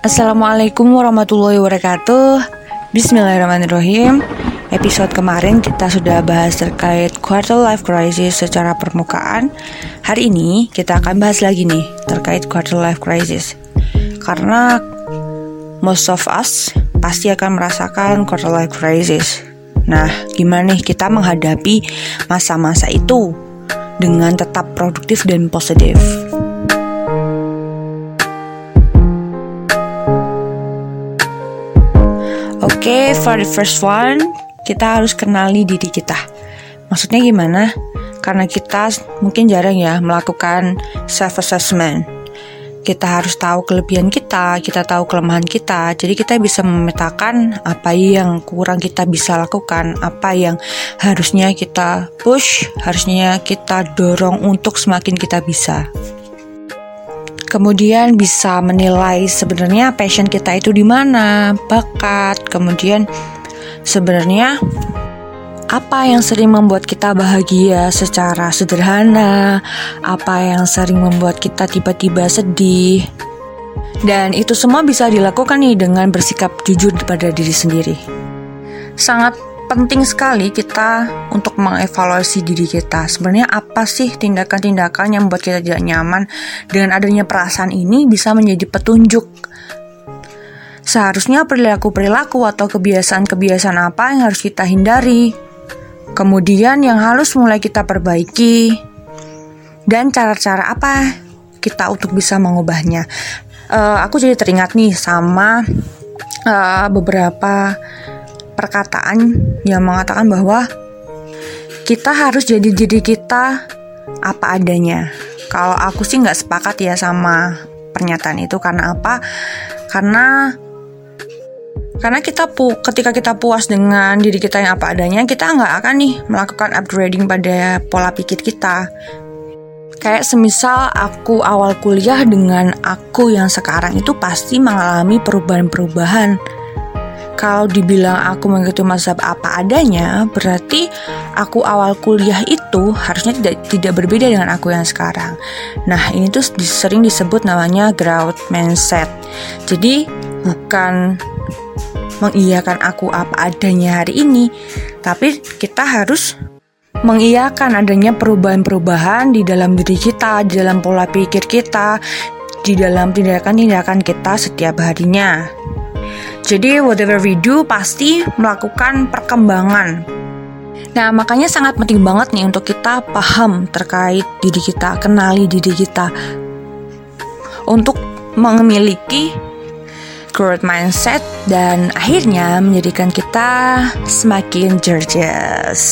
Assalamualaikum warahmatullahi wabarakatuh. Bismillahirrahmanirrahim. Episode kemarin kita sudah bahas terkait quarter life crisis secara permukaan. Hari ini kita akan bahas lagi nih terkait quarter life crisis. Karena most of us pasti akan merasakan quarter life crisis. Nah gimana nih kita menghadapi masa-masa itu dengan tetap produktif dan positif Oke, okay, for the first one, kita harus kenali diri kita. Maksudnya gimana? Karena kita mungkin jarang ya melakukan self assessment. Kita harus tahu kelebihan kita, kita tahu kelemahan kita. Jadi kita bisa memetakan apa yang kurang kita bisa lakukan, apa yang harusnya kita push, harusnya kita dorong untuk semakin kita bisa kemudian bisa menilai sebenarnya passion kita itu di mana, bakat, kemudian sebenarnya apa yang sering membuat kita bahagia secara sederhana, apa yang sering membuat kita tiba-tiba sedih. Dan itu semua bisa dilakukan nih dengan bersikap jujur pada diri sendiri. Sangat penting sekali kita untuk mengevaluasi diri kita. Sebenarnya apa sih tindakan-tindakan yang membuat kita tidak nyaman? Dengan adanya perasaan ini bisa menjadi petunjuk. Seharusnya perilaku-perilaku atau kebiasaan-kebiasaan apa yang harus kita hindari. Kemudian yang harus mulai kita perbaiki. Dan cara-cara apa kita untuk bisa mengubahnya. Uh, aku jadi teringat nih sama uh, beberapa perkataan yang mengatakan bahwa kita harus jadi diri kita apa adanya. Kalau aku sih nggak sepakat ya sama pernyataan itu karena apa? Karena karena kita pu ketika kita puas dengan diri kita yang apa adanya, kita nggak akan nih melakukan upgrading pada pola pikir kita. Kayak semisal aku awal kuliah dengan aku yang sekarang itu pasti mengalami perubahan-perubahan kalau dibilang aku mengikuti mazhab apa adanya, berarti aku awal kuliah itu harusnya tidak tidak berbeda dengan aku yang sekarang. Nah, ini tuh sering disebut namanya growth mindset. Jadi, bukan mengiyakan aku apa adanya hari ini, tapi kita harus mengiyakan adanya perubahan-perubahan di dalam diri kita, di dalam pola pikir kita, di dalam tindakan-tindakan kita setiap harinya. Jadi whatever we do pasti melakukan perkembangan. Nah, makanya sangat penting banget nih untuk kita paham terkait diri kita, kenali diri kita. Untuk memiliki growth mindset dan akhirnya menjadikan kita semakin gorgeous.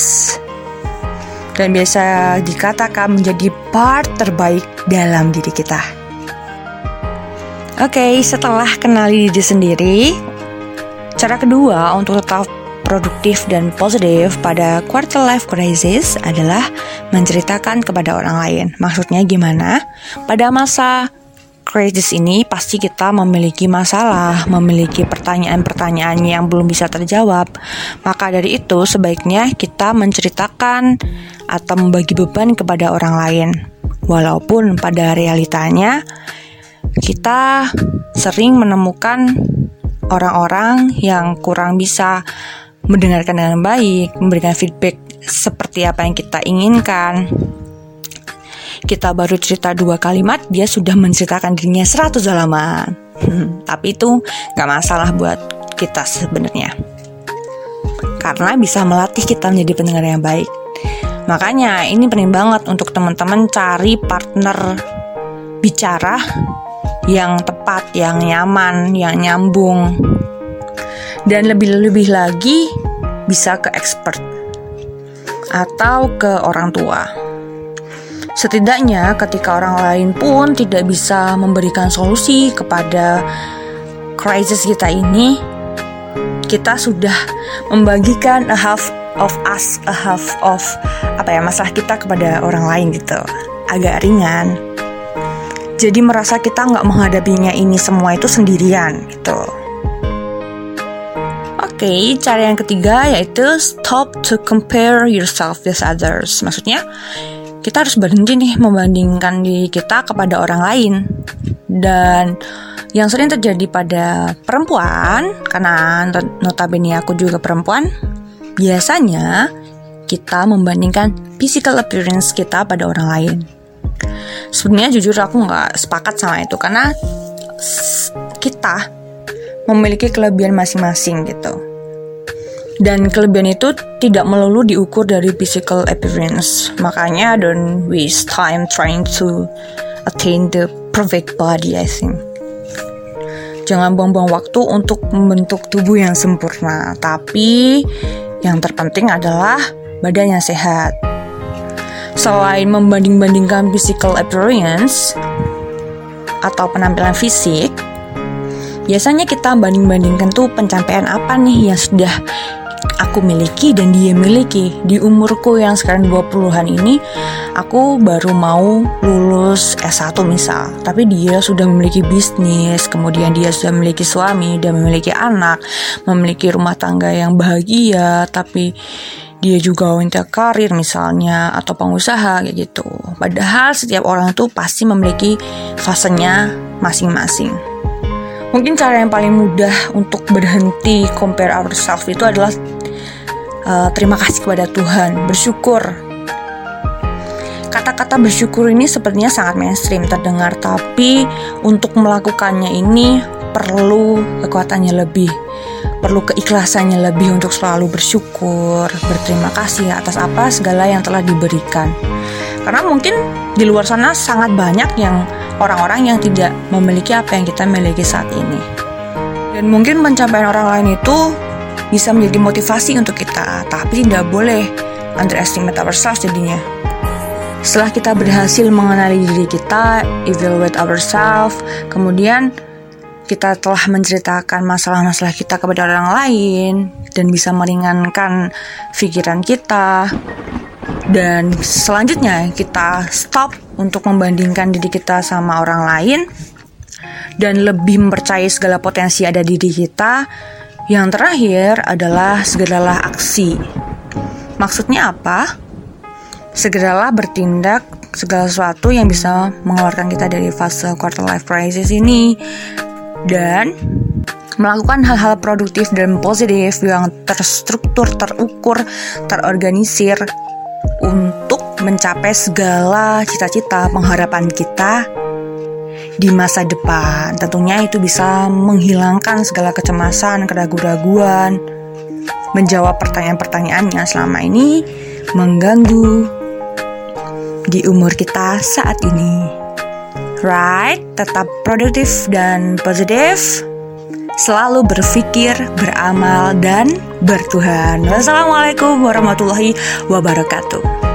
Dan biasa dikatakan menjadi part terbaik dalam diri kita. Oke, okay, setelah kenali diri sendiri, Cara kedua untuk tetap produktif dan positif pada quarter life crisis adalah menceritakan kepada orang lain. Maksudnya gimana? Pada masa krisis ini pasti kita memiliki masalah, memiliki pertanyaan-pertanyaan yang belum bisa terjawab. Maka dari itu sebaiknya kita menceritakan atau membagi beban kepada orang lain. Walaupun pada realitanya kita sering menemukan orang-orang yang kurang bisa mendengarkan dengan baik, memberikan feedback seperti apa yang kita inginkan. Kita baru cerita dua kalimat, dia sudah menceritakan dirinya 100 halaman. Hmm, tapi itu gak masalah buat kita sebenarnya. Karena bisa melatih kita menjadi pendengar yang baik. Makanya ini penting banget untuk teman-teman cari partner bicara yang tepat, yang nyaman, yang nyambung. Dan lebih-lebih lagi bisa ke expert atau ke orang tua. Setidaknya ketika orang lain pun tidak bisa memberikan solusi kepada krisis kita ini, kita sudah membagikan a half of us, a half of apa ya masalah kita kepada orang lain gitu. Agak ringan jadi merasa kita nggak menghadapinya ini semua itu sendirian gitu. Oke, okay, cara yang ketiga yaitu stop to compare yourself with others. Maksudnya kita harus berhenti nih membandingkan diri kita kepada orang lain dan yang sering terjadi pada perempuan karena notabene aku juga perempuan biasanya kita membandingkan physical appearance kita pada orang lain sebenarnya jujur aku nggak sepakat sama itu karena kita memiliki kelebihan masing-masing gitu dan kelebihan itu tidak melulu diukur dari physical appearance. Makanya don't waste time trying to attain the perfect body, I think. Jangan buang-buang waktu untuk membentuk tubuh yang sempurna, tapi yang terpenting adalah badan yang sehat. Selain membanding-bandingkan physical appearance atau penampilan fisik, biasanya kita banding-bandingkan tuh pencapaian apa nih yang sudah aku miliki dan dia miliki. Di umurku yang sekarang 20-an ini, aku baru mau lulus S1 misal. Tapi dia sudah memiliki bisnis, kemudian dia sudah memiliki suami, dan memiliki anak, memiliki rumah tangga yang bahagia, tapi dia juga wanita karir misalnya atau pengusaha kayak gitu. Padahal setiap orang itu pasti memiliki fasenya masing-masing. Mungkin cara yang paling mudah untuk berhenti compare ourselves itu adalah uh, terima kasih kepada Tuhan, bersyukur. Kata-kata bersyukur ini sepertinya sangat mainstream terdengar, tapi untuk melakukannya ini perlu kekuatannya lebih, perlu keikhlasannya lebih untuk selalu bersyukur, berterima kasih atas apa segala yang telah diberikan. Karena mungkin di luar sana sangat banyak yang orang-orang yang tidak memiliki apa yang kita miliki saat ini. Dan mungkin pencapaian orang lain itu bisa menjadi motivasi untuk kita, tapi tidak boleh underestimate ourselves jadinya. Setelah kita berhasil mengenali diri kita, evaluate ourselves, kemudian kita telah menceritakan masalah-masalah kita kepada orang lain dan bisa meringankan pikiran kita. Dan selanjutnya kita stop untuk membandingkan diri kita sama orang lain dan lebih mempercayai segala potensi ada di diri kita yang terakhir adalah segeralah aksi. Maksudnya apa? Segeralah bertindak segala sesuatu yang bisa mengeluarkan kita dari fase quarter life crisis ini dan melakukan hal-hal produktif dan positif yang terstruktur, terukur, terorganisir untuk mencapai segala cita-cita pengharapan kita di masa depan. Tentunya itu bisa menghilangkan segala kecemasan, keraguan-raguan, menjawab pertanyaan-pertanyaan yang selama ini mengganggu di umur kita saat ini. Right, tetap produktif dan positif. Selalu berpikir, beramal, dan bertuhan. Wassalamualaikum warahmatullahi wabarakatuh.